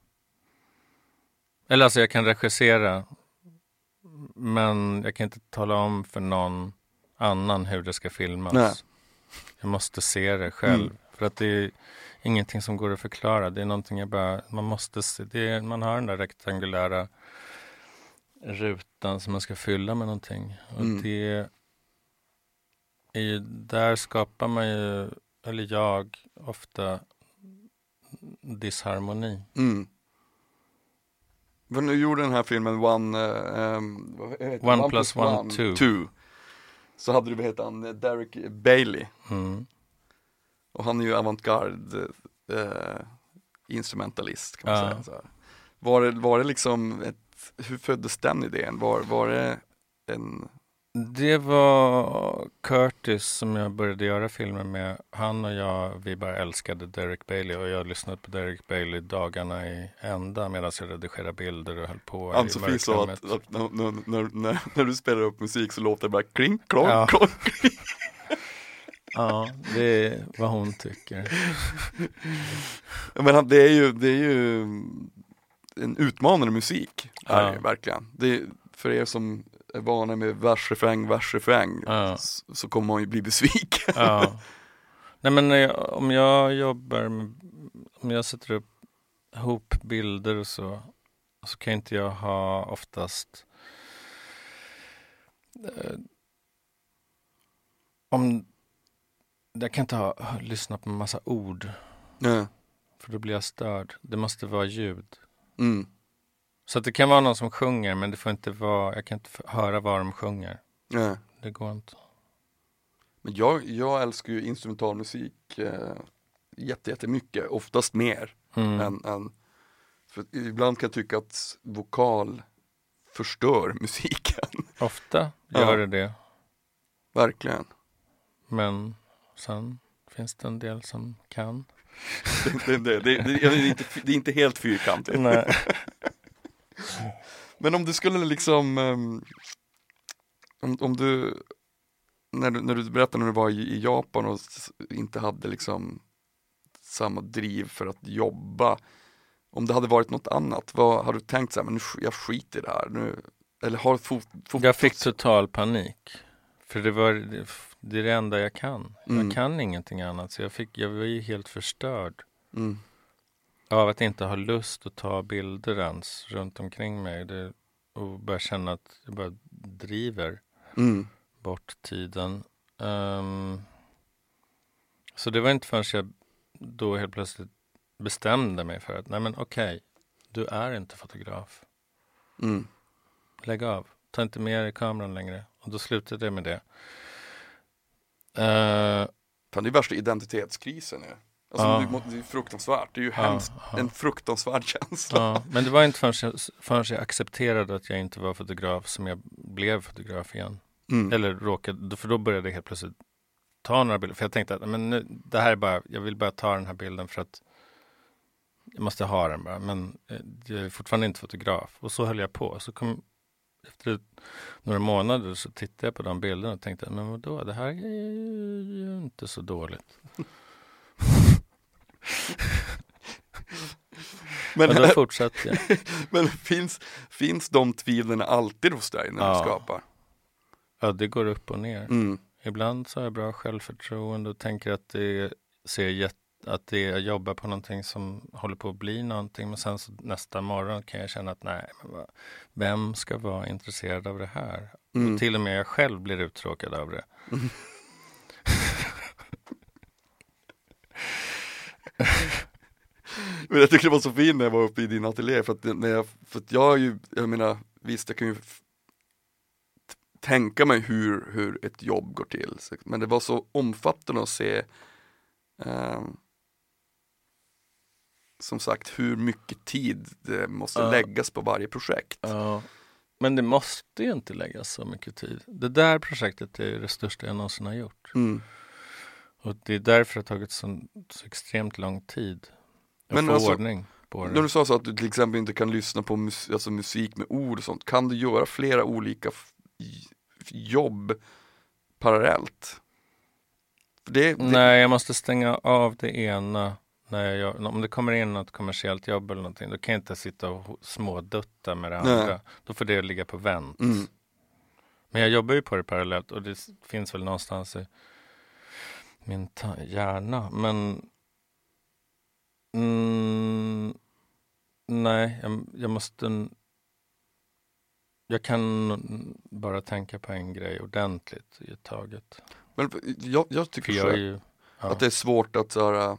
Eller alltså jag kan regissera. Men jag kan inte tala om för någon annan hur det ska filmas. Nej. Jag måste se det själv. Mm. För att det är ingenting som går att förklara. Det är någonting jag bara, man måste se. Det är, man har den där rektangulära rutan som man ska fylla med någonting. Och Mm. det är ju, där skapar man ju, eller jag, ofta disharmoni. Mm. För nu gjorde den här filmen One, heter det? One plus one, two. Så hade du, vad heter han, Derek Bailey. Mm. Och han är ju avantgarde eh, instrumentalist kan man Ja. säga. Så här. Var, det, var det liksom, ett, hur föddes den idén? Var, var det en, Det var Curtis som jag började göra filmer med. Han och jag, vi bara älskade Derek Bailey och jag lyssnade på Derek Bailey dagarna i ända medan jag redigerade bilder och höll på Ann-Sofie sa att, att när, när, när, när, du spelar upp musik så låter det bara kling, klonk, Ja. klonk. Ja, det är vad hon tycker. Men det är ju, det är ju en utmanande musik, är Ja. det ju verkligen. Det för er som är vana med vers, refräng, vers, refräng, Ja. så, så kommer man ju bli besviken. Ja. Nej men jag, om jag jobbar med, om jag sätter upp ihop bilder och så, så kan inte jag ha oftast eh, om jag kan inte ha, lyssna på en massa ord Ja. för då blir jag störd. Det måste vara ljud. Mm. Så det kan vara någon som sjunger men det får inte vara, jag kan inte höra vad de sjunger. Ja. Det går inte. Men jag, jag älskar ju instrumentalmusik eh, jätte, jättemycket, oftast mer Mm. än, än för ibland kan jag tycka att vokal förstör musiken, Ofta Ja. gör det det. verkligen. Men sen finns det en del som kan. Det, det, det, det, är inte, det är inte helt fyrkantigt. Nej. Men om du skulle liksom, ehm, om, om du, när du, när du berättade när du var i, i Japan och inte hade liksom samma driv för att jobba, om det hade varit något annat, vad har du tänkt så här, men nu, jag skiter i det här nu, eller har fot, fot, Jag fick total panik. För det var det, det är det enda jag kan. Mm. Jag kan ingenting annat. Så jag, fick, jag var ju helt förstörd mm, av att inte ha lust att ta bilder ens runt omkring mig. Det, och börja känna att jag bara driver mm, bort tiden. Ehm, så det var inte förrän jag då helt plötsligt bestämde mig för att nej men okej, du är inte fotograf. mm, Lägg av. Ta inte med dig kameran längre. Och då slutade jag med det. Eh, Fan, det är värsta identitetskrisen ju. Alltså, Ja. det, det är fruktansvärt, det är ju Ja, hemskt, ja. en fruktansvärd känsla. men det var inte förrän jag, förrän jag accepterade att jag inte var fotograf som jag blev fotograf igen. Mm. Eller råkade, för då började jag helt plötsligt ta några bilder. För jag tänkte att men nu, det här är bara, jag vill bara ta den här bilden för att jag måste ha den bara. Men eh, jag är fortfarande inte fotograf. Och så höll jag på. Så kom, efter några månader så tittade jag på de bilderna och tänkte, men vadå, det här är ju inte så dåligt. Men, och då fortsatte jag. men finns, finns de tvivlen alltid hos dig när ja. du skapar? Ja, det går upp och ner. Mm. Ibland så har jag bra självförtroende och tänker att det ser jätte att det, jag jobbar på någonting som håller på att bli någonting men sen så nästa morgon kan jag känna att nej, men vem ska vara intresserad av det här? Mm. Och till och med jag själv blir uttråkad av det. Mm. men jag tycker det var så fint när jag var uppe i din ateljé för att, när jag, för att jag ju, jag menar visst jag kan ju tänka mig hur, hur ett jobb går till men det var så omfattande att se um, som sagt hur mycket tid det måste ja. läggas på varje projekt. Ja. Men det måste ju inte läggas så mycket tid. Det där projektet är det största jag någonsin har gjort. Mm. Och det är därför det har tagit så, så extremt lång tid att Men få alltså, ordning på det. När du sa så att du till exempel inte kan lyssna på mus alltså musik med ord och sånt, kan du göra flera olika jobb parallellt? Det, det... Nej, jag måste stänga av det ena när jag, om det kommer in något kommersiellt jobb eller någonting, då kan jag inte sitta och smådutta med det andra. Nej. Då får det ligga på vänt. Mm. Men jag jobbar ju på det parallellt och det finns väl någonstans i min hjärna. Men mm, nej, jag, jag, måste jag kan bara tänka på en grej ordentligt i taget. Men jag, jag tycker jag ju, ja. att det är svårt att höra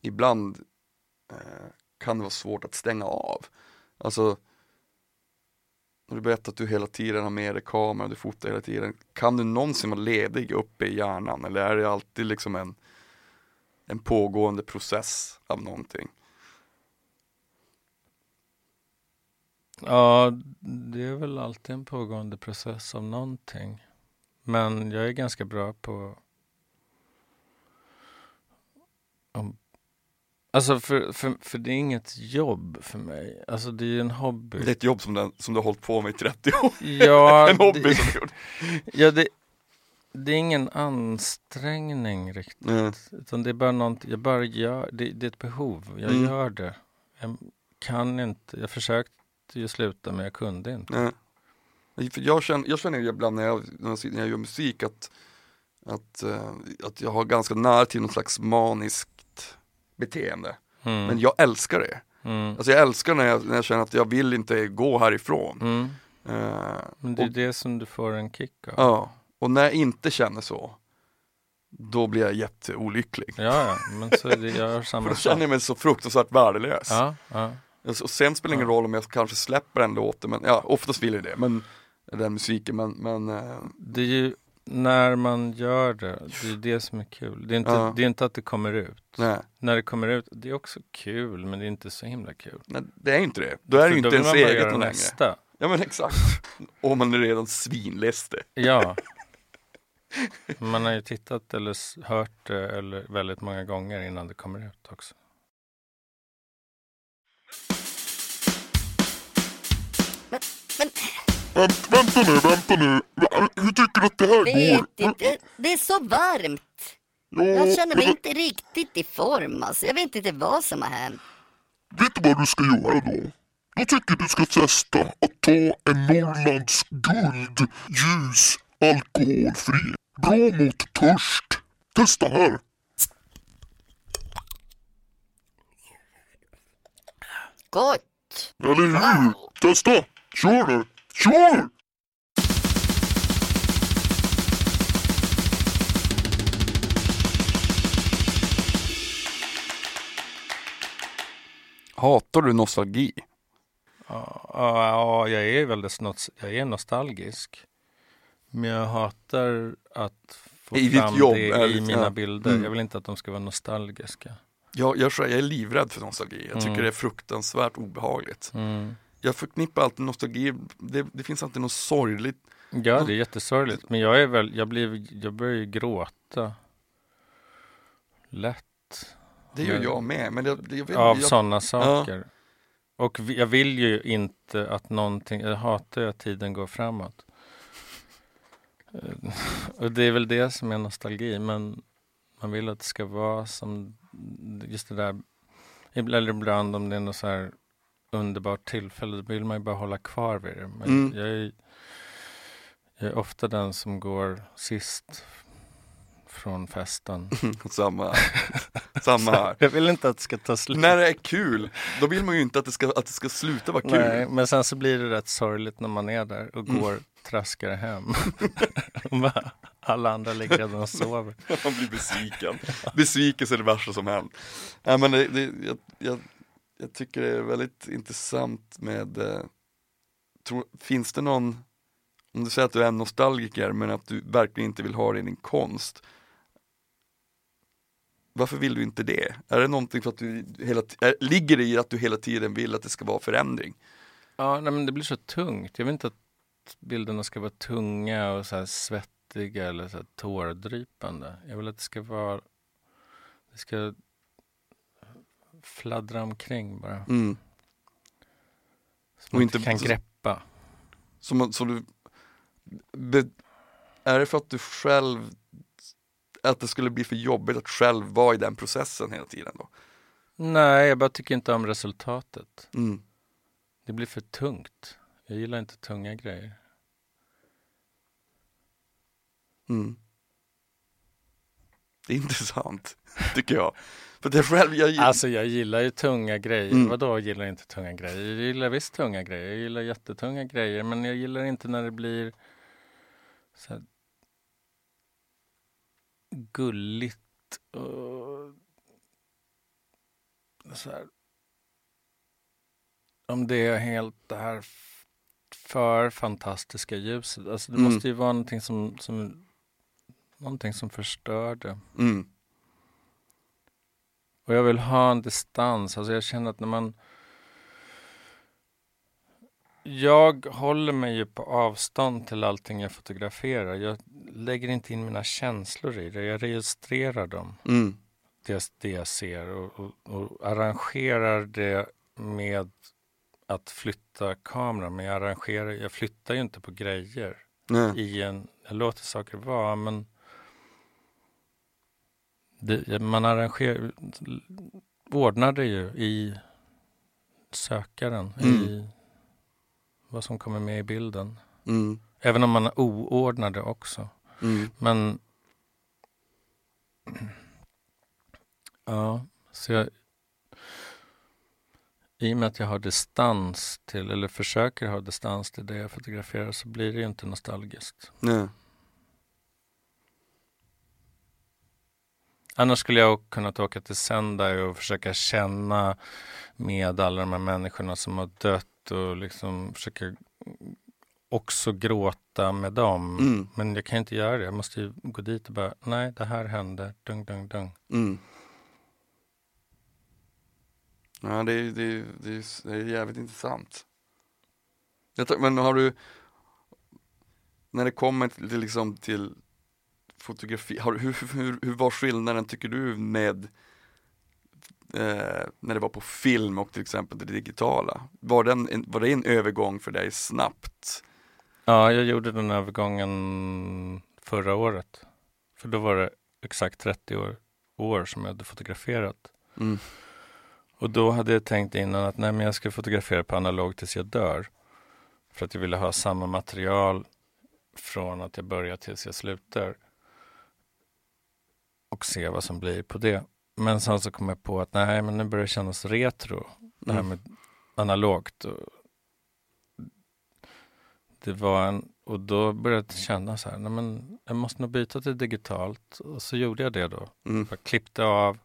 ibland eh, kan det vara svårt att stänga av. Alltså, du berättar att du hela tiden har med dig kameran, du fotar hela tiden. Kan du någonsin vara ledig uppe i hjärnan eller är det alltid liksom en, en pågående process av någonting? Ja, det är väl alltid en pågående process av någonting. Men jag är ganska bra på att Alltså för, för, för det är inget jobb för mig. Alltså det är ju en hobby. Det är ett jobb som, den, som du har hållit på med i 30 år. Ja, en hobby det, som du gjort. Ja, det, det är ingen ansträngning riktigt. Mm. Utan det är bara någonting, jag bara gör, det, det är ett behov. Jag mm. gör det. Jag kan inte, jag försökte ju sluta men jag kunde inte. Mm. Jag, känner, jag känner ibland när jag, när jag gör musik att, att, uh, att jag har ganska nära till någon slags manisk beteende. Mm. Men jag älskar det. Mm. Alltså jag älskar när jag, när jag känner att jag vill inte gå härifrån. Mm. Uh, men det är och, det som du får en kick av. Ja, och när jag inte känner så då blir jag jätteolycklig. Ja, ja, men så är det, jag har samma För då känner jag mig så fruktansvärt värdelös. Ja, ja. Och sen spelar det ingen roll om jag kanske släpper en låt, men ja, oftast vill jag det, men den musiken, men, men uh... Det är ju när man gör det, det är det som är kul. Det är inte, ja. det är inte att det kommer ut. Nej. När det kommer ut, det är också kul men det är inte så himla kul. Nej, det är inte det. Då är För det inte ens eget längre. Nästa. Ja men exakt. Och man är redan svinläste. Ja. Man har ju tittat eller hört det eller väldigt många gånger innan det kommer ut också. Men, men Vänt, vänta nu, vänta nu. Hur tycker du att det här går? Inte. Det är så varmt. Ja, jag känner mig men... inte riktigt i form alltså. Jag vet inte vad som har hänt. Vet du vad du ska göra då? Jag tycker du ska testa att ta en Norrlands guld ljus alkoholfri. Bra mot törst. Testa här. Gott. Eller hur? Wow. Testa. Kör nu. Kör! Hatar du nostalgi? Ja, ja, jag är väldigt jag är nostalgisk. Men jag hatar att få I fram jobb, det i mina ja. bilder. Mm. Jag vill inte att de ska vara nostalgiska. Jag, jag, jag är livrädd för nostalgi. Jag tycker mm. det är fruktansvärt obehagligt. Mm jag förknippar alltid nostalgi, det, det finns alltid något sorgligt. Ja, det är jättesorgligt. Men jag är väl, jag blir, jag börjar ju gråta lätt. Det gör jag med. Men jag, jag vet, Av sådana saker. Och vi- jag vill ju inte att någonting, jag hatar ju att tiden går framåt. Eh, Och det är väl det som är nostalgi, men man vill att det ska vara som just det där, eller ibland om det är något så här underbart tillfälle, då vill man ju bara hålla kvar vid det. Men Mm. jag, är, jag är ofta den som går sist från festen. samma, samma här. Jag vill inte att det ska ta slut. När det är kul, då vill man ju inte att det ska, att det ska sluta vara kul. Nej, men sen så blir det rätt sorgligt när man är där och Mm. går traskar hem. Alla andra ligger redan och sover. Man blir besviken. Besvikelse är det värsta som hänt. Nej, men det, det, jag, jag, jag tycker det är väldigt intressant med, eh, tro, finns det någon, om du säger att du är en nostalgiker men att du verkligen inte vill ha det i din konst. Varför vill du inte det? Är det någonting för att du hela, är, ligger det i att du hela tiden vill att det ska vara förändring? Ja, nej, men det blir så tungt. Jag vill inte att bilderna ska vara tunga och så här svettiga eller så här tårdrypande. Jag vill att det ska vara, det ska fladdra omkring bara. Mm. Och man inte- kan greppa. Så, man, så du, be, är det för att du själv, att det skulle bli för jobbigt att själv vara i den processen hela tiden då? Nej, jag bara tycker inte om resultatet. Mm. Det blir för tungt. Jag gillar inte tunga grejer. Mm. Det är intressant, tycker jag. För det själv, jag, Alltså jag gillar ju tunga grejer. Mm. Vadå gillar jag inte tunga grejer? Jag gillar visst tunga grejer. Jag gillar jättetunga grejer. Men jag gillar inte när det blir så gulligt och så här. Om det är helt det här för fantastiska ljuset. Alltså det Mm. måste ju vara någonting som, som någonting som förstör det. mm. Och jag vill ha en distans. Alltså jag känner att när man... Jag håller mig ju på avstånd till allting jag fotograferar. Jag lägger inte in mina känslor i det. Jag registrerar dem, Mm. det, det jag ser och, och, och arrangerar det med att flytta kameran. Men jag, arrangerar, jag flyttar ju inte på grejer Nej. i en... Jag låter saker vara, men det, man arrangerar, ordnar det ju i sökaren, i vad som kommer med i bilden. Mm. Även om man oordnar det också. Mm. Men ja, så jag, i och med att jag har distans till, eller försöker ha distans till det jag fotograferar så blir det ju inte nostalgiskt. Nej. Annars skulle jag kunnat åka till Sendai och försöka känna med alla de här människorna som har dött och liksom försöka också gråta med dem. Mm. Men jag kan inte göra det. Jag måste ju gå dit och bara, nej, det här hände, dung, dung, dung. Mm. Ja, det är, det, är, det, är, det är jävligt intressant. Tror, men har du, när det kommer till, liksom till fotografi, har, hur, hur, hur var skillnaden tycker du med eh, när det var på film och till exempel det digitala? Var, den, en, var det en övergång för dig snabbt? Ja, jag gjorde den övergången förra året. För då var det exakt 30 år, år som jag hade fotograferat. Mm. Och då hade jag tänkt innan att nej, men jag ska fotografera på analog tills jag dör. För att jag ville ha samma material från att jag börjar tills jag slutar. Och se vad som blir på det. Men sen så kom jag på att nej, men nu börjar det kännas retro. Det här Mm. med analogt. Det var en, och då började jag känna så här, nej men jag måste nog byta till digitalt. Och så gjorde jag det då. Mm. Jag klippte av.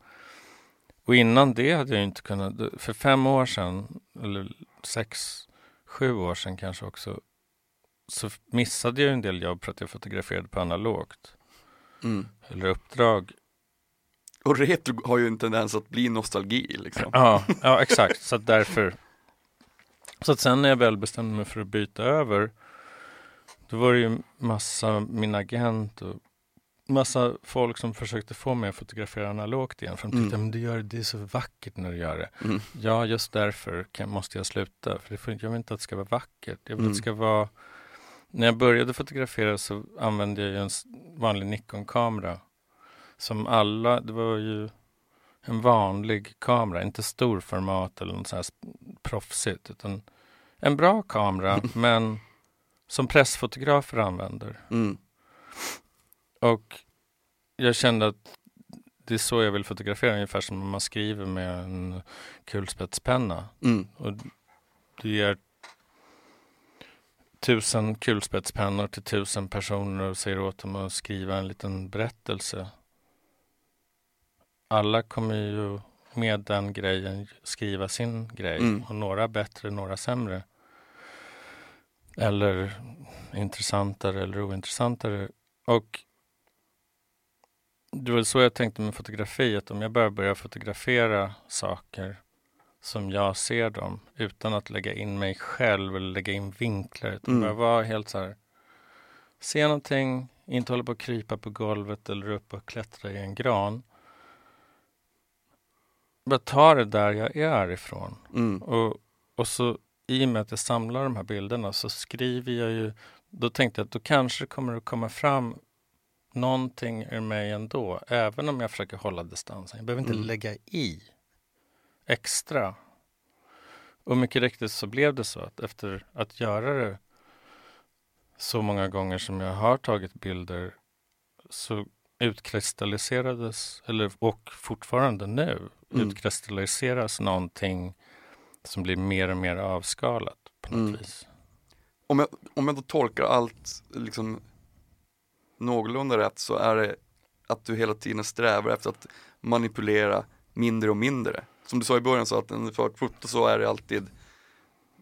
Och innan det hade jag inte kunnat, för fem år sedan, eller sex, sju år sedan kanske också, så missade jag en del jobb för att jag fotograferade på analogt. Mm. Eller uppdrag. Och retro har ju en tendens att bli nostalgi liksom. Ja, ja exakt. Så att därför. Så att sen när jag väl bestämde mig för att byta över, då var det ju massa, min agent och massa folk som försökte få mig att fotografera analogt igen. För de tyckte Mm. att du gör det, är så vackert när du gör det. Mm. Ja, just därför kan, måste jag sluta. För det jag vill inte att det ska vara vackert. Jag vill Mm. att det ska vara... När jag började fotografera så använde jag ju en vanlig Nikon-kamera. Som alla, det var ju en vanlig kamera, inte storformat eller något så här proffsigt. Utan en bra kamera, men som pressfotografer använder. Mm. Och jag kände att det är så jag vill fotografera, ungefär som man skriver med en kulspetspenna. Mm. Och du ger tusen kulspetspennor till tusen personer och säger åt dem att skriva en liten berättelse. Alla kommer ju med den grejen skriva sin grej. Mm. Och några bättre, några sämre. Eller intressantare eller ointressantare. Och det var så jag tänkte med fotografiet. Om jag börjar fotografera saker som jag ser dem utan att lägga in mig själv eller lägga in vinklar. Utan Mm. bara vara helt så här. Se någonting, inte hålla på att krypa på golvet eller upp och klättra i en gran. Bara ta det där jag är ifrån. Mm. Och, och så i och med att jag samlar de här bilderna så skriver jag ju, då tänkte jag att då kanske kommer det komma fram någonting ur mig ändå, även om jag försöker hålla distansen. Jag behöver inte Mm. lägga i extra. Och mycket riktigt så blev det så att efter att göra det så många gånger som jag har tagit bilder så utkristalliserades, eller, och fortfarande nu, Mm. utkristalliseras någonting som blir mer och mer avskalat på något Mm. vis. Om, jag, om jag då tolkar allt liksom någorlunda rätt så är det att du hela tiden strävar efter att manipulera mindre och mindre. Som du sa i början så att för ett foto så är det alltid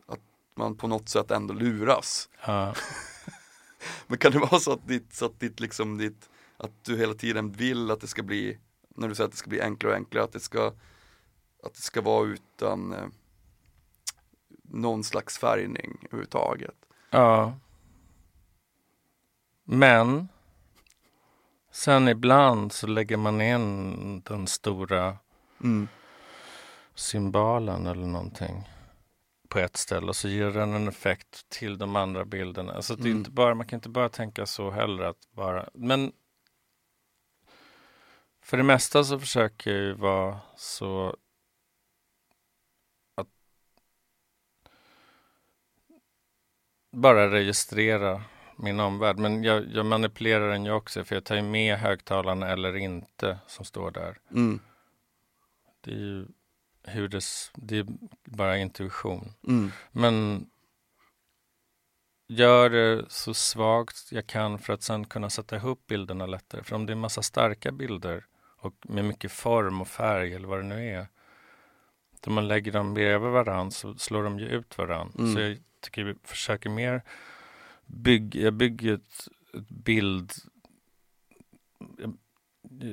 att man på något sätt ändå luras. Ja, Men kan det vara så att ditt, så att ditt liksom ditt, att du hela tiden vill att det ska bli, när du säger att det ska bli enklare och enklare, att det ska, att det ska vara utan eh, någon slags färgning överhuvudtaget. ja. Men sen ibland så lägger man in den stora Mm. Symbolen eller någonting på ett ställe och så ger den en effekt till de andra bilderna. Alltså det är Mm. inte bara, man kan inte bara tänka så heller att bara, men för det mesta så försöker jag ju vara så att bara registrera min omvärld. Men jag, jag manipulerar den ju också för jag tar ju med högtalarna eller inte som står där. Mm. Det är ju hur det, det är bara intuition. Mm. Men gör det så svagt jag kan för att sen kunna sätta ihop bilderna lättare. För om det är massa starka bilder och med mycket form och färg eller vad det nu är. Då man lägger dem bredvid varann så slår de ju ut varann. Mm. Så jag tycker vi försöker mer bygga, jag bygger ett, ett bild jag-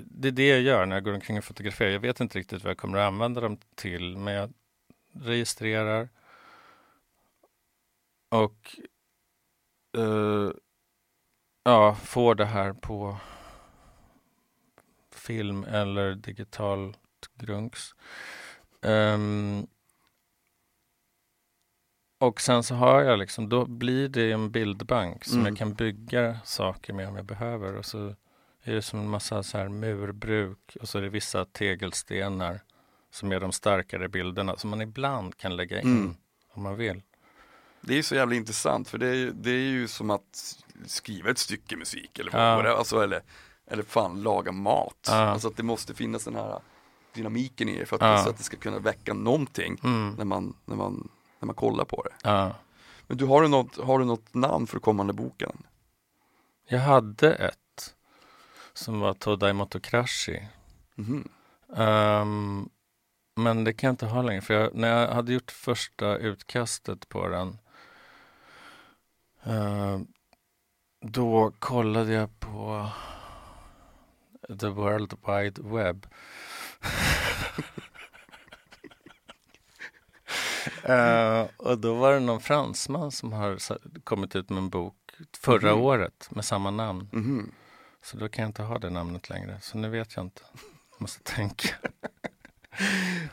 det är det jag gör när jag går omkring och fotograferar. Jag vet inte riktigt vad jag kommer att använda dem till, men jag registrerar och eh, ja, får det här på film eller digitalt grunks. Ehm, och sen så har jag liksom, då blir det en bildbank som Mm. jag kan bygga saker med om jag behöver. Och så är det som en massa så här murbruk och så är det vissa tegelstenar som är de starkare bilderna som man ibland kan lägga in Mm. om man vill. Det är så jävla intressant för det är, ju- det är ju som att skriva ett stycke musik eller Ja. det alltså, eller, eller fan laga mat. Ja. Alltså att det måste finnas den här dynamiken i det för att, Ja. så att det ska kunna väcka någonting Mm. när, man, när, man, när man kollar på det. Ja. Men du, har du något, har du något namn för kommande boken? Jag hade ett som var Todai Motokrashi. Mhm. Ehm, men det kan jag inte ha längre. För jag, när jag hade gjort första utkastet på den ehm, då kollade jag på The World Wide Web. Eh, och då var det någon fransman som har kommit ut med en bok förra Mhm. året med samma namn. Mhm. Så då kan jag inte ha det namnet längre. Så nu vet jag inte. Jag måste tänka.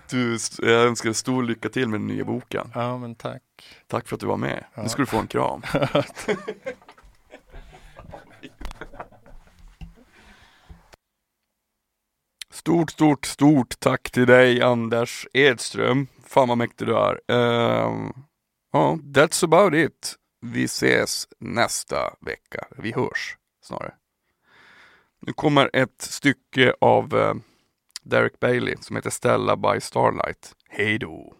Du, jag önskar dig stor lycka till med den nya boken. Ja, men tack. Tack för att du var med. Ja. Nu ska du få en kram. Stort, stort, stort tack till dig Anders Edström. Fan vad mäktig du är. Ehm, Ja, that's about it. Vi ses nästa vecka. Vi hörs snarare. Nu kommer ett stycke av eh, Derek Bailey som heter Stella by Starlight. Hej då!